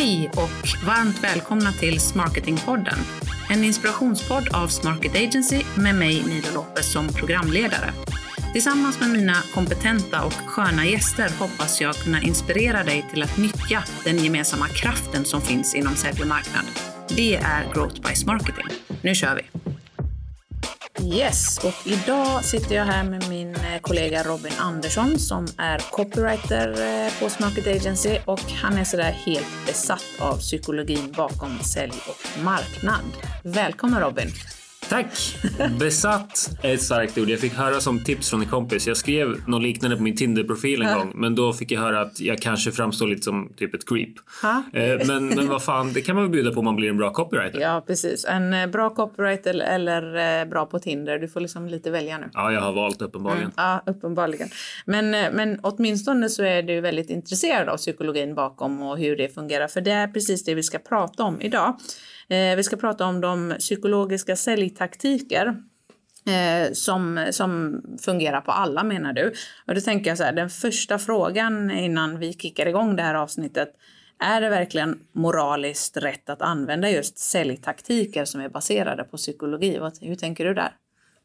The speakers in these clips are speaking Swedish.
Hej och varmt välkomna till Smarketingpodden. En inspirationspodd av Smarket Agency med mig Nilo Lopez som programledare. Tillsammans med mina kompetenta och sköna gäster hoppas jag kunna inspirera dig till att nyttja den gemensamma kraften som finns inom sälj och marknad. Det är Growth by Smarketing. Nu kör vi! Yes, och idag sitter jag här med min kollega Robin Andersson som är copywriter eh, på Smarket Agency och han är sådär helt besatt av psykologin bakom sälj och marknad. Välkommen Robin! Tack! Besatt är ett starkt ord. Jag fick höra som tips från en kompis. Jag skrev något liknande på min Tinder-profil en ja. gång, men då fick jag höra att jag kanske framstår lite som typ ett creep. Eh, men, men vad fan, det kan man väl bjuda på om man blir en bra copywriter? Ja, precis. En eh, bra copywriter eller eh, bra på Tinder. Du får liksom lite välja nu. Ja, jag har valt uppenbarligen. Mm, ja, uppenbarligen. Men, men åtminstone så är du väldigt intresserad av psykologin bakom och hur det fungerar. För det är precis det vi ska prata om idag. Eh, vi ska prata om de psykologiska säljtaktiker eh, som, som fungerar på alla menar du. Och då tänker jag så här, den första frågan innan vi kickar igång det här avsnittet. Är det verkligen moraliskt rätt att använda just säljtaktiker som är baserade på psykologi? Hur tänker du där?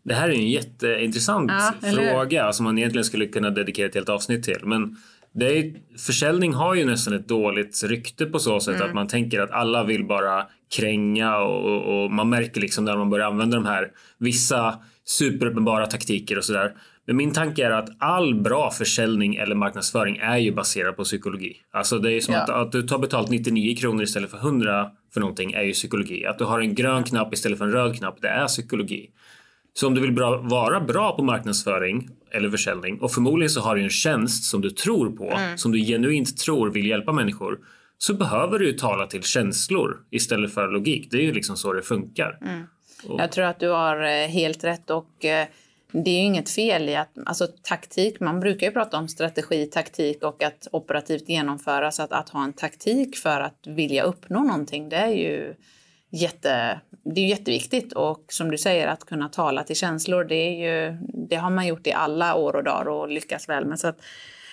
Det här är en jätteintressant ja, fråga som man egentligen skulle kunna dedikera ett helt avsnitt till. Men det är, försäljning har ju nästan ett dåligt rykte på så sätt mm. att man tänker att alla vill bara kränga och, och, man märker liksom när man börjar använda de här vissa superuppenbara taktiker och sådär. Men min tanke är att all bra försäljning eller marknadsföring är ju baserad på psykologi. Alltså det är som ja. att, att du tar betalt 99 kronor istället för 100 för någonting är ju psykologi. Att du har en grön knapp istället för en röd knapp, det är psykologi. Så om du vill bra, vara bra på marknadsföring eller försäljning och förmodligen så har du en tjänst som du tror på, mm. som du genuint tror vill hjälpa människor, så behöver du ju tala till känslor istället för logik. Det är ju liksom så det funkar. Mm. Och... Jag tror att du har eh, helt rätt och eh, det är ju inget fel i att, alltså taktik, man brukar ju prata om strategi, taktik och att operativt genomföra, så att, att ha en taktik för att vilja uppnå någonting, det är ju jätte, det är jätteviktigt. Och som du säger, att kunna tala till känslor, det, är ju, det har man gjort i alla år och dagar och lyckats väl med. Så att,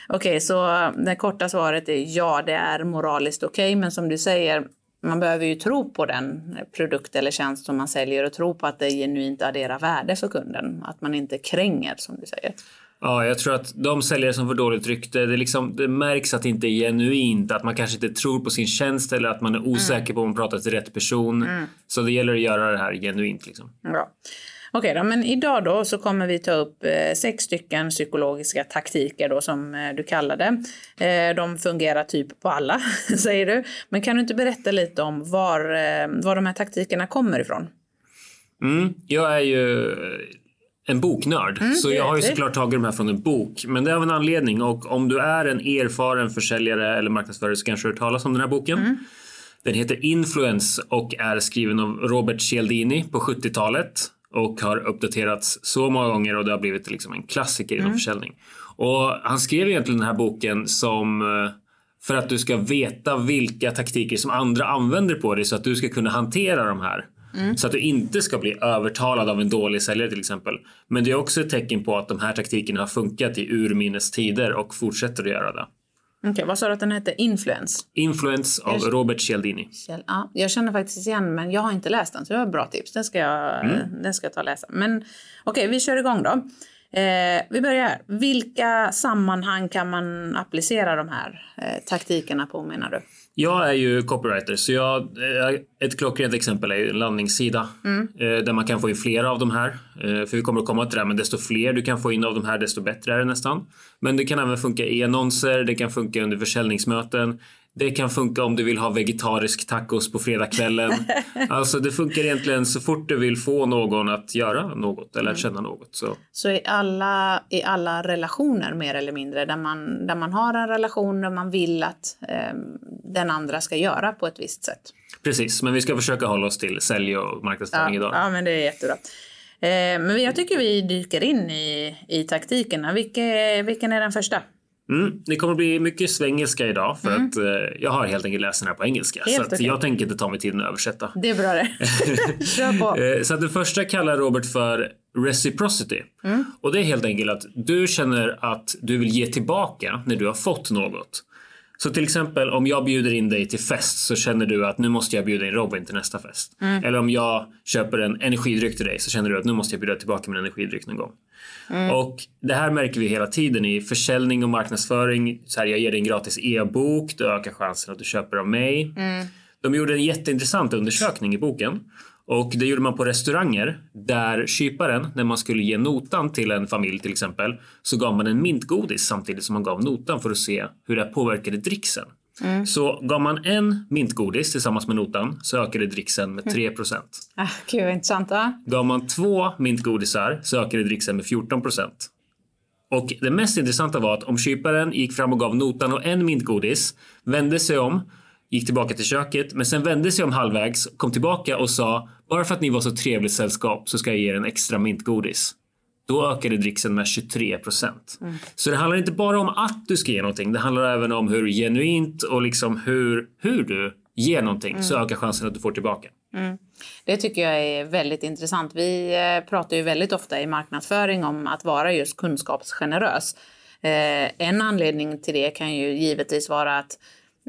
Okej, okay, så det korta svaret är ja, det är moraliskt okej, okay, men som du säger, man behöver ju tro på den produkt eller tjänst som man säljer och tro på att det genuint adderar värde för kunden. Att man inte kränger som du säger. Ja, jag tror att de säljare som får dåligt rykte, det, liksom, det märks att det inte är genuint, att man kanske inte tror på sin tjänst eller att man är osäker mm. på om man pratar till rätt person. Mm. Så det gäller att göra det här genuint. Liksom. Ja. Okej okay, men idag då så kommer vi ta upp eh, sex stycken psykologiska taktiker då som eh, du kallar det. Eh, de fungerar typ på alla, säger du. Men kan du inte berätta lite om var, var de här taktikerna kommer ifrån? Mm, jag är ju en boknörd, mm, så jag har ju såklart tagit de här från en bok. Men det är av en anledning och om du är en erfaren försäljare eller marknadsförare så kanske du har talas om den här boken. Mm. Den heter Influence och är skriven av Robert Cialdini på 70-talet och har uppdaterats så många gånger och det har blivit liksom en klassiker inom mm. försäljning. Och han skrev egentligen den här boken som eh, för att du ska veta vilka taktiker som andra använder på dig så att du ska kunna hantera de här. Mm. Så att du inte ska bli övertalad av en dålig säljare till exempel. Men det är också ett tecken på att de här taktikerna har funkat i urminnes tider och fortsätter att göra det. Okej, okay, vad sa du att den hette? Influence? Influence av jag, Robert Cialdini. Ja, jag känner faktiskt igen men jag har inte läst den så det var bra tips. Den ska jag, mm. den ska jag ta och läsa. Men okej, okay, vi kör igång då. Eh, vi börjar här. Vilka sammanhang kan man applicera de här eh, taktikerna på menar du? Jag är ju copywriter så jag, eh, ett klockrent exempel är ju en landningssida mm. Eh, där man kan få in flera av de här. Eh, för vi kommer att komma till det här, men desto fler du kan få in av de här desto bättre är det nästan. Men det kan även funka i annonser, det kan funka under försäljningsmöten. Det kan funka om du vill ha vegetarisk tacos på fredagskvällen. alltså det funkar egentligen så fort du vill få någon att göra något eller att mm. känna något. Så, så i, alla, i alla relationer mer eller mindre där man, där man har en relation där man vill att eh, den andra ska göra på ett visst sätt. Precis, men vi ska försöka hålla oss till sälj och marknadsföring ja, idag. Ja, men det är jättebra. Eh, men jag tycker vi dyker in i, i taktikerna. Vilke, vilken är den första? Mm, det kommer bli mycket svengelska idag för mm. att eh, jag har helt enkelt läst den här på engelska. Helt så okay. jag tänker inte ta mig tiden att översätta. Det är bra det. Kör på. Eh, så att det första kallar Robert för reciprocity. Mm. Och det är helt enkelt att du känner att du vill ge tillbaka när du har fått något. Så till exempel om jag bjuder in dig till fest så känner du att nu måste jag bjuda in Robin till nästa fest. Mm. Eller om jag köper en energidryck till dig så känner du att nu måste jag bjuda tillbaka min energidryck någon gång. Mm. Och det här märker vi hela tiden i försäljning och marknadsföring. Så här, jag ger dig en gratis e-bok, du ökar chansen att du köper av mig. Mm. De gjorde en jätteintressant undersökning i boken och det gjorde man på restauranger där kyparen, när man skulle ge notan till en familj till exempel, så gav man en mintgodis samtidigt som man gav notan för att se hur det påverkade dricksen. Mm. Så gav man en mintgodis tillsammans med notan så ökade dricksen med 3 procent. Ah, gud vad intressant. Va? Gav man två mintgodisar så ökade dricksen med 14 procent. Och det mest intressanta var att om kyparen gick fram och gav notan och en mintgodis, vände sig om gick tillbaka till köket men sen vände sig om halvvägs, kom tillbaka och sa bara för att ni var så trevligt sällskap så ska jag ge er en extra mintgodis. Då ökade dricksen med 23 procent. Mm. Så det handlar inte bara om att du ska ge någonting. Det handlar även om hur genuint och liksom hur, hur du ger någonting mm. så ökar chansen att du får tillbaka. Mm. Det tycker jag är väldigt intressant. Vi eh, pratar ju väldigt ofta i marknadsföring om att vara just kunskapsgenerös. Eh, en anledning till det kan ju givetvis vara att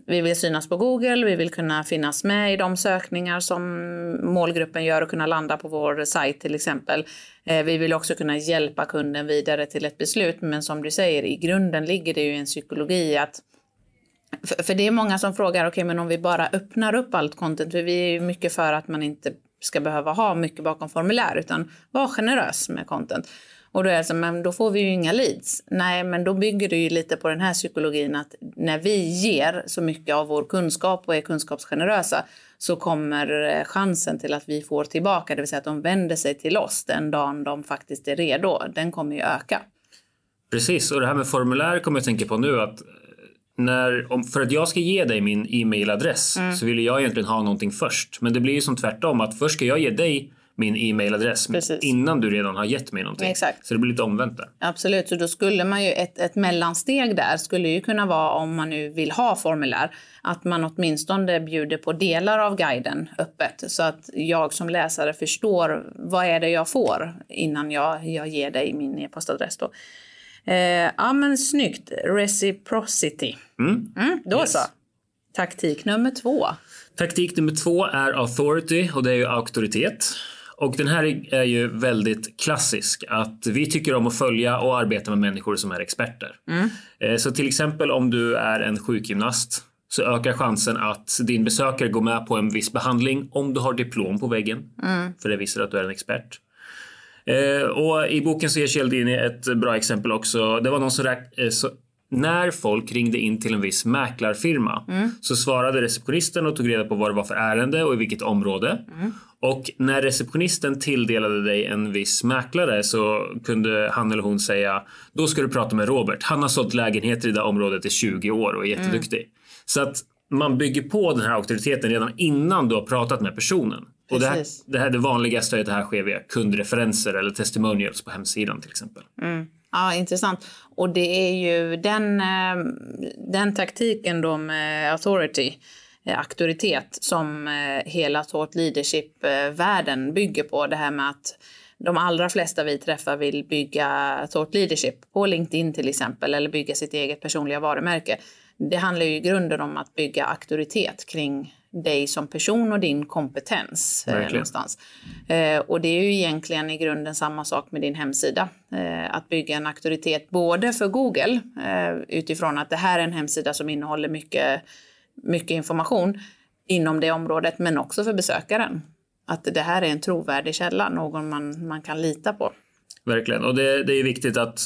vi vill synas på Google, vi vill kunna finnas med i de sökningar som målgruppen gör och kunna landa på vår sajt till exempel. Eh, vi vill också kunna hjälpa kunden vidare till ett beslut, men som du säger, i grunden ligger det ju en psykologi att för det är många som frågar, okej okay, men om vi bara öppnar upp allt content, för vi är ju mycket för att man inte ska behöva ha mycket bakom formulär, utan var generös med content. Och då är det så, men då får vi ju inga leads. Nej, men då bygger det ju lite på den här psykologin att när vi ger så mycket av vår kunskap och är kunskapsgenerösa så kommer eh, chansen till att vi får tillbaka, det vill säga att de vänder sig till oss den dagen de faktiskt är redo, den kommer ju öka. Precis, och det här med formulär kommer jag tänka på nu att eh, när, om, för att jag ska ge dig min e-mailadress mm. så vill jag egentligen ha någonting först. Men det blir ju som tvärtom att först ska jag ge dig min e-mailadress innan du redan har gett mig någonting. Exakt. Så det blir lite omvänt där. Absolut, så då skulle man ju ett, ett mellansteg där skulle ju kunna vara om man nu vill ha formulär att man åtminstone bjuder på delar av guiden öppet så att jag som läsare förstår vad är det jag får innan jag, jag ger dig min e-postadress. Då. Eh, ja men snyggt, reciprocity. Mm. Mm, då yes. så. Taktik nummer två. Taktik nummer två är authority och det är ju auktoritet. Och den här är ju väldigt klassisk. Att vi tycker om att följa och arbeta med människor som är experter. Mm. Eh, så till exempel om du är en sjukgymnast så ökar chansen att din besökare går med på en viss behandling om du har diplom på väggen. Mm. För det visar att du är en expert. Eh, och I boken så ger Cialdini ett bra exempel också. Det var någon som, eh, så, när folk ringde in till en viss mäklarfirma mm. så svarade receptionisten och tog reda på vad det var för ärende och i vilket område. Mm. Och när receptionisten tilldelade dig en viss mäklare så kunde han eller hon säga då ska du prata med Robert. Han har sålt lägenheter i det området i 20 år och är jätteduktig. Mm. Så att man bygger på den här auktoriteten redan innan du har pratat med personen. Och det, här, det, här, det vanligaste är att det här sker via kundreferenser eller testimonials på hemsidan till exempel. Mm. Ja, intressant. Och det är ju den, eh, den taktiken då med authority, auktoritet, som eh, hela thought leadership-världen bygger på. Det här med att de allra flesta vi träffar vill bygga thought leadership på LinkedIn till exempel, eller bygga sitt eget personliga varumärke. Det handlar ju i grunden om att bygga auktoritet kring dig som person och din kompetens. Eh, någonstans. Eh, och det är ju egentligen i grunden samma sak med din hemsida. Eh, att bygga en auktoritet både för Google eh, utifrån att det här är en hemsida som innehåller mycket, mycket information inom det området men också för besökaren. Att det här är en trovärdig källa, någon man, man kan lita på. Verkligen, och det, det är viktigt att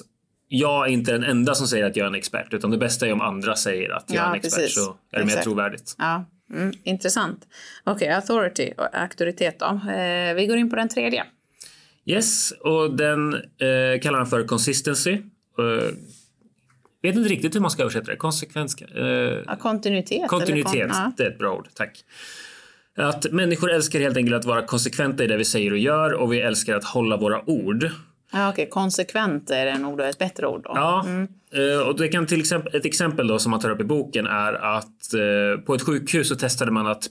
jag är inte den enda som säger att jag är en expert utan det bästa är om andra säger att jag ja, är en expert precis. så är det mer trovärdigt. Ja, Mm, intressant. Okej, okay, authority auktoritet då. Eh, vi går in på den tredje. Yes, och den eh, kallar han för consistency. Eh, vet inte riktigt hur man ska översätta det. Konsekvens... Eh, ja, kontinuitet. Kontinuitet, kon det är ett bra ord. Tack. Att människor älskar helt enkelt att vara konsekventa i det vi säger och gör och vi älskar att hålla våra ord. Ja, Okej, okay. konsekvent är nog ett bättre ord. Då. Ja, mm. Eh, och det kan till exempel, ett exempel då som man tar upp i boken är att eh, på ett sjukhus så testade man att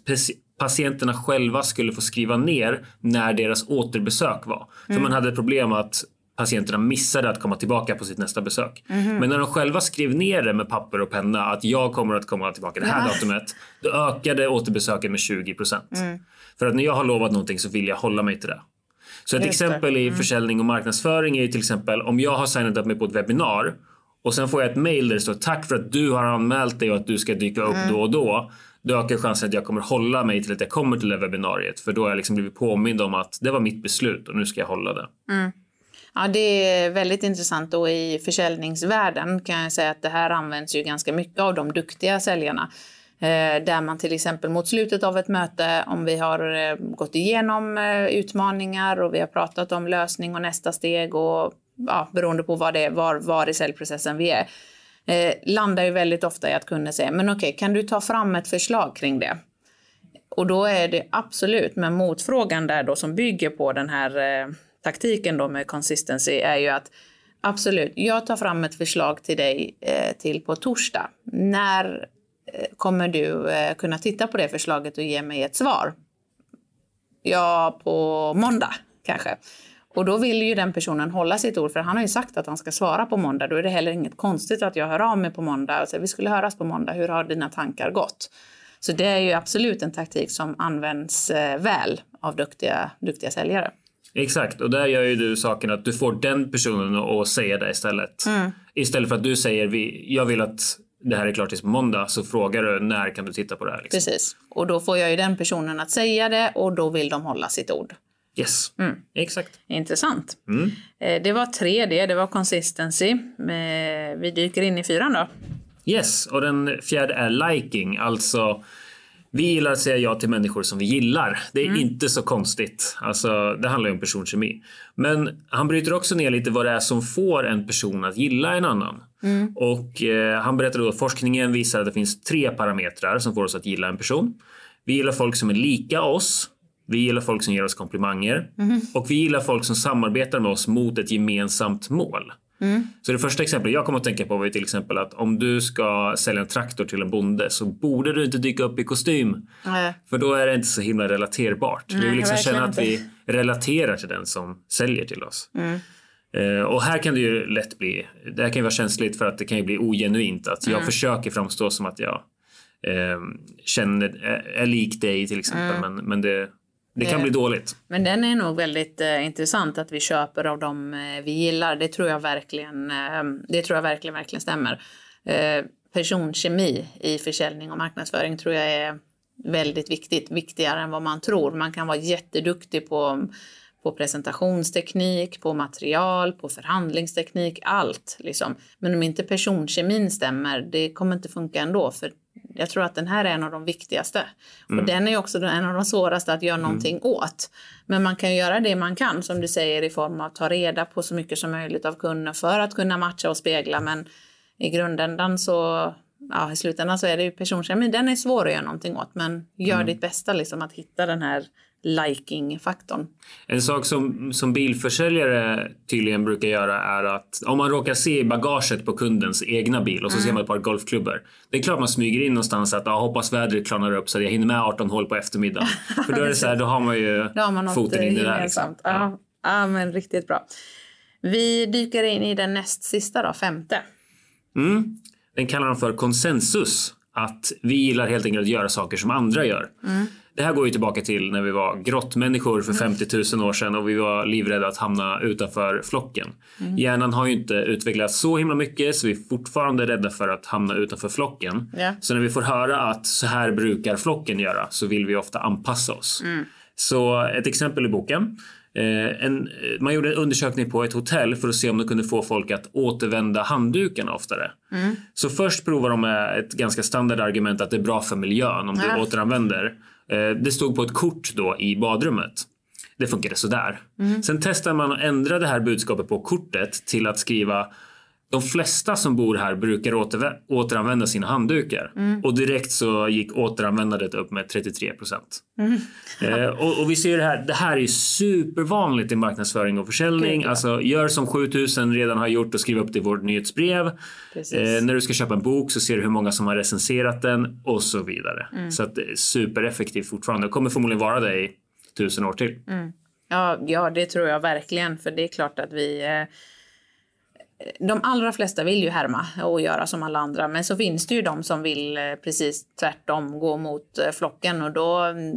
patienterna själva skulle få skriva ner när deras återbesök var. Mm. För man hade problem att patienterna missade att komma tillbaka på sitt nästa besök. Mm. Men när de själva skrev ner det med papper och penna att jag kommer att komma tillbaka det här ja. datumet. Då ökade återbesöken med 20 procent. Mm. För att när jag har lovat någonting så vill jag hålla mig till det. Så ett Just exempel i mm. försäljning och marknadsföring är ju till exempel om jag har signat upp mig på ett webbinar och sen får jag ett mail där det står tack för att du har anmält dig och att du ska dyka upp mm. då och då. Då ökar chansen att jag kommer hålla mig till att jag kommer till det webbinariet. För då har jag liksom blivit påmind om att det var mitt beslut och nu ska jag hålla det. Mm. Ja, det är väldigt intressant och i försäljningsvärlden kan jag säga att det här används ju ganska mycket av de duktiga säljarna. Eh, där man till exempel mot slutet av ett möte, om vi har eh, gått igenom eh, utmaningar och vi har pratat om lösning och nästa steg och ja, beroende på vad det är, var, var i säljprocessen vi är, eh, landar ju väldigt ofta i att kunden säger men okej, okay, kan du ta fram ett förslag kring det? Och då är det absolut, men motfrågan där då som bygger på den här eh, taktiken då med consistency är ju att absolut, jag tar fram ett förslag till dig eh, till på torsdag. När eh, kommer du eh, kunna titta på det förslaget och ge mig ett svar? Ja, på måndag kanske. Och då vill ju den personen hålla sitt ord för han har ju sagt att han ska svara på måndag. Då är det heller inget konstigt att jag hör av mig på måndag och säger vi skulle höras på måndag. Hur har dina tankar gått? Så det är ju absolut en taktik som används eh, väl av duktiga, duktiga säljare. Exakt, och där gör ju du saken att du får den personen att säga det istället. Mm. Istället för att du säger vi, jag vill att det här är klart tills på måndag så frågar du när kan du titta på det här. Liksom. Precis, och då får jag ju den personen att säga det och då vill de hålla sitt ord. Yes, mm. exakt. Intressant. Mm. Eh, det var tre det, det var consistency. Eh, vi dyker in i fyran då. Yes, och den fjärde är liking, alltså vi gillar att säga ja till människor som vi gillar. Det är mm. inte så konstigt. Alltså, det handlar ju om personkemi. Men han bryter också ner lite vad det är som får en person att gilla en annan. Mm. Och eh, han berättar då att forskningen visar att det finns tre parametrar som får oss att gilla en person. Vi gillar folk som är lika oss. Vi gillar folk som ger oss komplimanger mm. och vi gillar folk som samarbetar med oss mot ett gemensamt mål. Mm. Så det första exemplet jag kommer att tänka på var till exempel att om du ska sälja en traktor till en bonde så borde du inte dyka upp i kostym. Mm. För då är det inte så himla relaterbart. vi vill liksom känna att vi relaterar till den som säljer till oss. Mm. Uh, och här kan det ju lätt bli, det här kan ju vara känsligt för att det kan ju bli ogenuint att jag mm. försöker framstå som att jag uh, känner, är, är lik dig till exempel mm. men, men det det kan bli dåligt. Men den är nog väldigt eh, intressant att vi köper av dem eh, vi gillar. Det tror jag verkligen, eh, det tror jag verkligen, verkligen stämmer. Eh, personkemi i försäljning och marknadsföring tror jag är väldigt viktigt, viktigare än vad man tror. Man kan vara jätteduktig på på presentationsteknik, på material, på förhandlingsteknik, allt. Liksom. Men om inte personkemin stämmer, det kommer inte funka ändå. För jag tror att den här är en av de viktigaste. Mm. Och den är också en av de svåraste att göra mm. någonting mm. åt. Men man kan göra det man kan, som du säger, i form av att ta reda på så mycket som möjligt av kunden för att kunna matcha och spegla. Men i grundändan så, ja, i slutändan så är det ju personkemi, den är svår att göra någonting åt. Men gör mm. ditt bästa liksom att hitta den här liking-faktorn. En sak som, som bilförsäljare tydligen brukar göra är att om man råkar se i bagaget på kundens egna bil och så mm. ser man ett par golfklubbor. Det är klart man smyger in någonstans att ah, hoppas vädret klarnar upp så att jag hinner med 18 hål på eftermiddagen. För då är det så här, då har man ju har man foten in i det där. Liksom. Ja. ja, men riktigt bra. Vi dyker in i den näst sista då, femte. Mm. Den kallar de för konsensus. Att vi gillar helt enkelt att göra saker som andra gör. Mm. Det här går ju tillbaka till när vi var grottmänniskor för 50 000 år sedan och vi var livrädda att hamna utanför flocken. Mm. Hjärnan har ju inte utvecklats så himla mycket så vi är fortfarande rädda för att hamna utanför flocken. Yeah. Så när vi får höra att så här brukar flocken göra så vill vi ofta anpassa oss. Mm. Så ett exempel i boken. Eh, en, man gjorde en undersökning på ett hotell för att se om de kunde få folk att återvända handdukarna oftare. Mm. Så först provar de med ett ganska standard argument att det är bra för miljön om du återanvänder. Eh, det stod på ett kort då i badrummet. Det funkade sådär. Mm. Sen testade man att ändra det här budskapet på kortet till att skriva de flesta som bor här brukar återanvända sina handdukar mm. och direkt så gick återanvändandet upp med 33 procent. Mm. eh, och, och, vi ser det här. Det här är supervanligt i marknadsföring och försäljning. Okay, alltså gör som 7000 redan har gjort och skriv upp det i vårt nyhetsbrev. Eh, när du ska köpa en bok så ser du hur många som har recenserat den och så vidare. Mm. Så att supereffektivt fortfarande. Det kommer förmodligen vara det i tusen år till. Mm. Ja, ja, det tror jag verkligen. För det är klart att vi... Eh, de allra flesta vill ju härma och göra som alla andra. Men så finns det ju de som vill eh, precis tvärtom, gå mot eh, flocken. Och då, mm,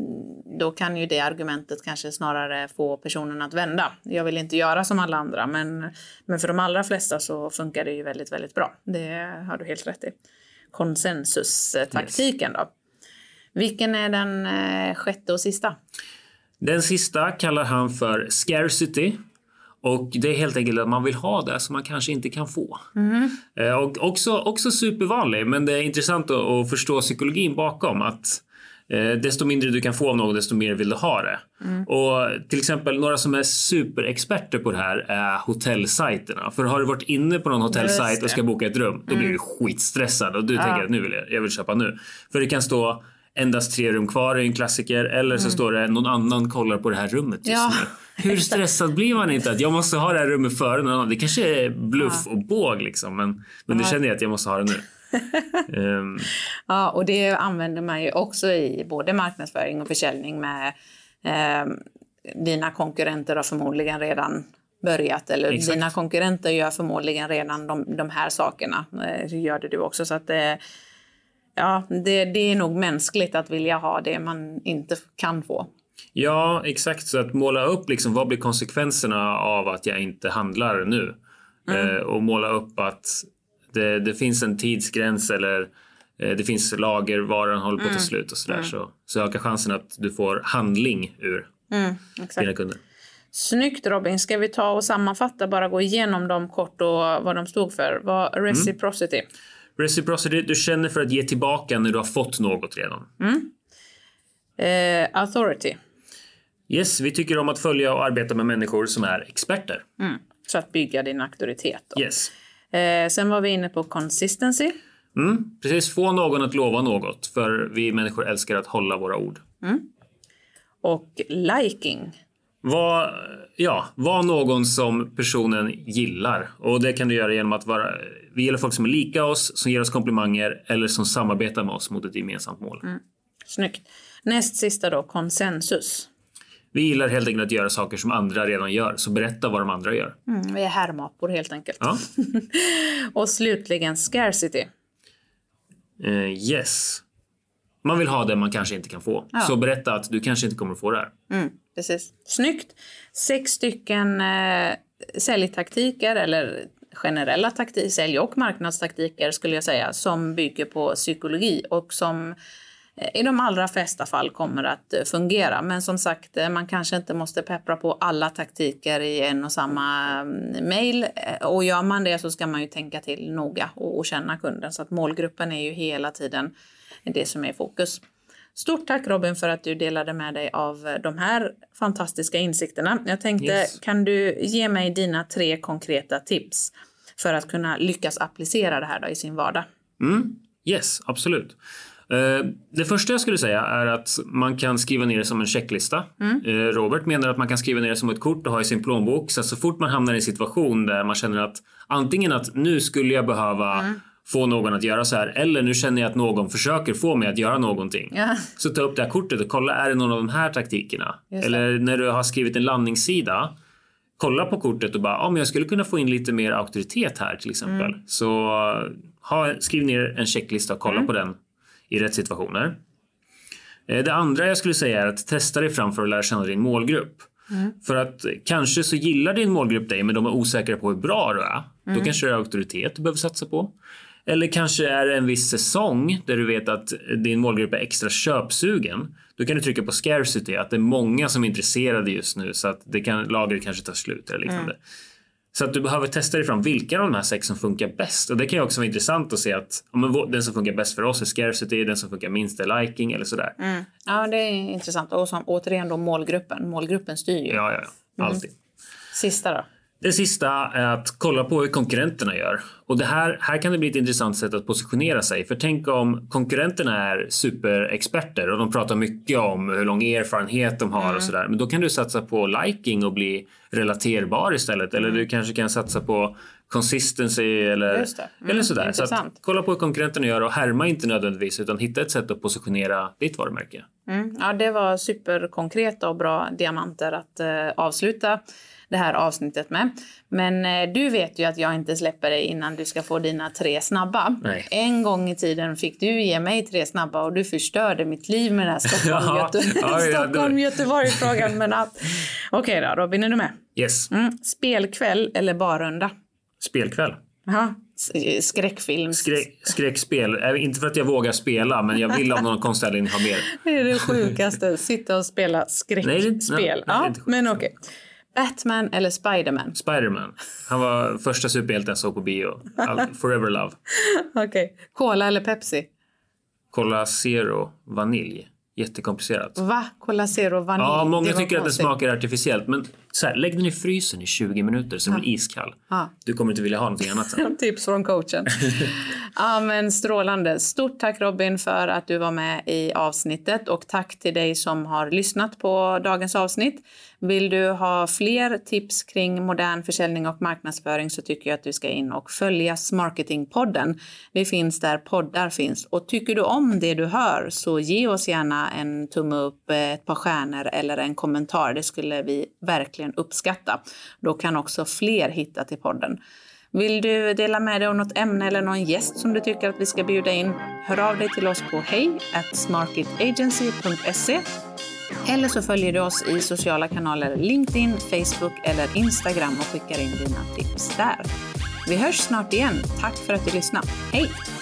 då kan ju det argumentet kanske snarare få personen att vända. Jag vill inte göra som alla andra. Men, men för de allra flesta så funkar det ju väldigt, väldigt bra. Det har du helt rätt i. Konsensustaktiken yes. då. Vilken är den sjätte och sista? Den sista kallar han för scarcity. Och det är helt enkelt att man vill ha det som man kanske inte kan få. Mm. Och också, också supervanlig, men det är intressant att, förstå psykologin bakom. att eh, Desto mindre du kan få av något, desto mer vill du ha det. Mm. Och till exempel några som är superexperter på det här är hotellsajterna. För har du varit inne på någon hotellsajt och ska boka ett rum, då blir du mm. skitstressad och du ja. tänker att nu vill jag, jag vill köpa nu. För det kan stå endast tre rum kvar är en klassiker. Eller så mm. står det någon annan kollar på det här rummet just ja. nu. Hur stressad blir man inte att jag måste ha det här rummet före någon annan? Det kanske är bluff ja. och båg liksom men, men det känner jag att jag måste ha det nu. um. Ja, och det använder man ju också i både marknadsföring och försäljning med eh, dina konkurrenter har förmodligen redan börjat eller Exakt. dina konkurrenter gör förmodligen redan de, de här sakerna. Eh, gör det du också. Så att eh, ja, det, det är nog mänskligt att vilja ha det man inte kan få. Ja, exakt. Så att måla upp liksom, vad blir konsekvenserna av att jag inte handlar nu? Mm. Eh, och måla upp att det, det, finns en tidsgräns eller eh, det finns lagervaran håller på att ta mm. slut och sådär. Mm. Så, så ökar chansen att du får handling ur mm, dina kunder. Snyggt Robin. Ska vi ta och sammanfatta, bara gå igenom dem kort och vad de stod för? Vad mm. reciprocity? Reciprocity, du känner för att ge tillbaka när du har fått något redan. Mm. Eh, authority. Yes, vi tycker om att följa och arbeta med människor som är experter. Mm. Så att bygga din auktoritet. Då. Yes. Eh, sen var vi inne på consistency. Mm, precis, få någon att lova något. För vi människor älskar att hålla våra ord. Mm. Och liking. Var, ja, var någon som personen gillar. Och det kan du göra genom att vara... Vi gillar folk som är lika oss, som ger oss komplimanger eller som samarbetar med oss mot ett gemensamt mål. Mm. Snyggt. Näst sista då, konsensus. Vi gillar helt enkelt att göra saker som andra redan gör, så berätta vad de andra gör. Mm, vi är härmapor helt enkelt. Ja. och slutligen scarcity. Uh, yes. Man vill ha det man kanske inte kan få. Ja. Så berätta att du kanske inte kommer att få det här. Mm, precis. Snyggt. Sex stycken eh, säljtaktiker eller generella taktiker, sälj och marknadstaktiker skulle jag säga, som bygger på psykologi och som i de allra flesta fall kommer att eh, fungera. Men som sagt, eh, man kanske inte måste peppra på alla taktiker i en och samma mm, mail. Eh, och gör man det så ska man ju tänka till noga och, känna kunden. Så att målgruppen är ju hela tiden det som är fokus. Stort tack Robin för att du delade med dig av de här fantastiska insikterna. Jag tänkte, yes. kan du ge mig dina tre konkreta tips för att kunna lyckas applicera det här i sin vardag? Mm. Yes, absolut. Eh, det första jag skulle säga är att man kan skriva ner det som en checklista. Mm. Eh, Robert menar att man kan skriva ner det som ett kort och ha i sin plånbok. Så, så fort man hamnar i en situation där man känner att antingen att nu skulle jag behöva mm. få någon att göra så här eller nu känner jag att någon försöker få mig att göra någonting. Ja. Så ta upp det här kortet och kolla, är det någon av de här taktikerna? Eller när du har skrivit en landningssida kolla på kortet och bara, ja ah, men jag skulle kunna få in lite mer auktoritet här till exempel. Mm. Så ha, skriv ner en checklista och kolla mm. på den i rätt situationer. Eh, det andra jag skulle säga är att testa dig fram för att lära känna din målgrupp. Mm. För att kanske så gillar din målgrupp dig men de är osäkra på hur bra du är. Mm. Då kanske det är auktoritet du behöver satsa på. Eller kanske är det en viss säsong där du vet att din målgrupp är extra köpsugen. Då kan du trycka på scarcity, att det är många som är intresserade just nu så att det kan, lagret kanske tar slut eller liknande. Mm. Så att du behöver testa dig fram vilka av de här sex som funkar bäst. Och det kan ju också vara intressant att se att om den som funkar bäst för oss är scarcity, den som funkar minst är liking eller sådär. Mm. Ja, det är intressant. Och som, återigen då målgruppen. Målgruppen styr ju. Ja, ja, ja. Mm. alltid. Mm. Sista då? Det sista är att kolla på hur konkurrenterna gör. Och det här, här kan det bli ett intressant sätt att positionera sig. För tänk om konkurrenterna är superexperter och de pratar mycket om hur lång erfarenhet de har mm. och sådär. Men då kan du satsa på liking och bli relaterbar istället. Eller mm. du kanske kan satsa på consistency eller, mm, eller sådär. Så att, kolla på hur konkurrenterna gör och härma inte nödvändigtvis utan hitta ett sätt att positionera ditt varumärke. Mm. Ja, det var superkonkret och bra diamanter att uh, avsluta det här avsnittet med. Men eh, du vet ju att jag inte släpper dig innan du ska få dina tre snabba. Nej. En gång i tiden fick du ge mig tre snabba och du förstörde mitt liv med den här Stockholm-Göteborg-frågan. Stockholm, Okej okay då, Robin, är du med? Yes. Mm. Spelkväll eller barrunda? Spelkväll. Aha. Skräckfilm. Skräck, skräckspel. Inte för att jag vågar spela, men jag vill av någon konstig anledning ha mer. Det är det sjukaste. Sitta och spela skräckspel. Nej, nej, ja, men okej. Okay. Batman eller Spiderman? Spiderman. Han var första superhjälten jag såg på bio. forever love. Okej. Okay. Cola eller Pepsi? Cola Zero vanilj. Jättekomplicerat. Va? Cola Zero vanilj? Ja, många tycker att det smakar artificiellt. Men så här, lägg den i frysen i 20 minuter så den blir iskall. Du kommer inte vilja ha någonting annat sen. Tips från coachen. ja, men strålande. Stort tack Robin för att du var med i avsnittet och tack till dig som har lyssnat på dagens avsnitt. Vill du ha fler tips kring modern försäljning och marknadsföring så tycker jag att du ska in och följa Smarketingpodden. Vi finns där poddar finns och tycker du om det du hör så ge oss gärna en tumme upp, ett par stjärnor eller en kommentar. Det skulle vi verkligen uppskatta. Då kan också fler hitta till podden. Vill du dela med dig av något ämne eller någon gäst som du tycker att vi ska bjuda in? Hör av dig till oss på hej smarketagency.se eller så följer du oss i sociala kanaler LinkedIn, Facebook eller Instagram och skickar in dina tips där. Vi hörs snart igen. Tack för att du lyssnade. Hej!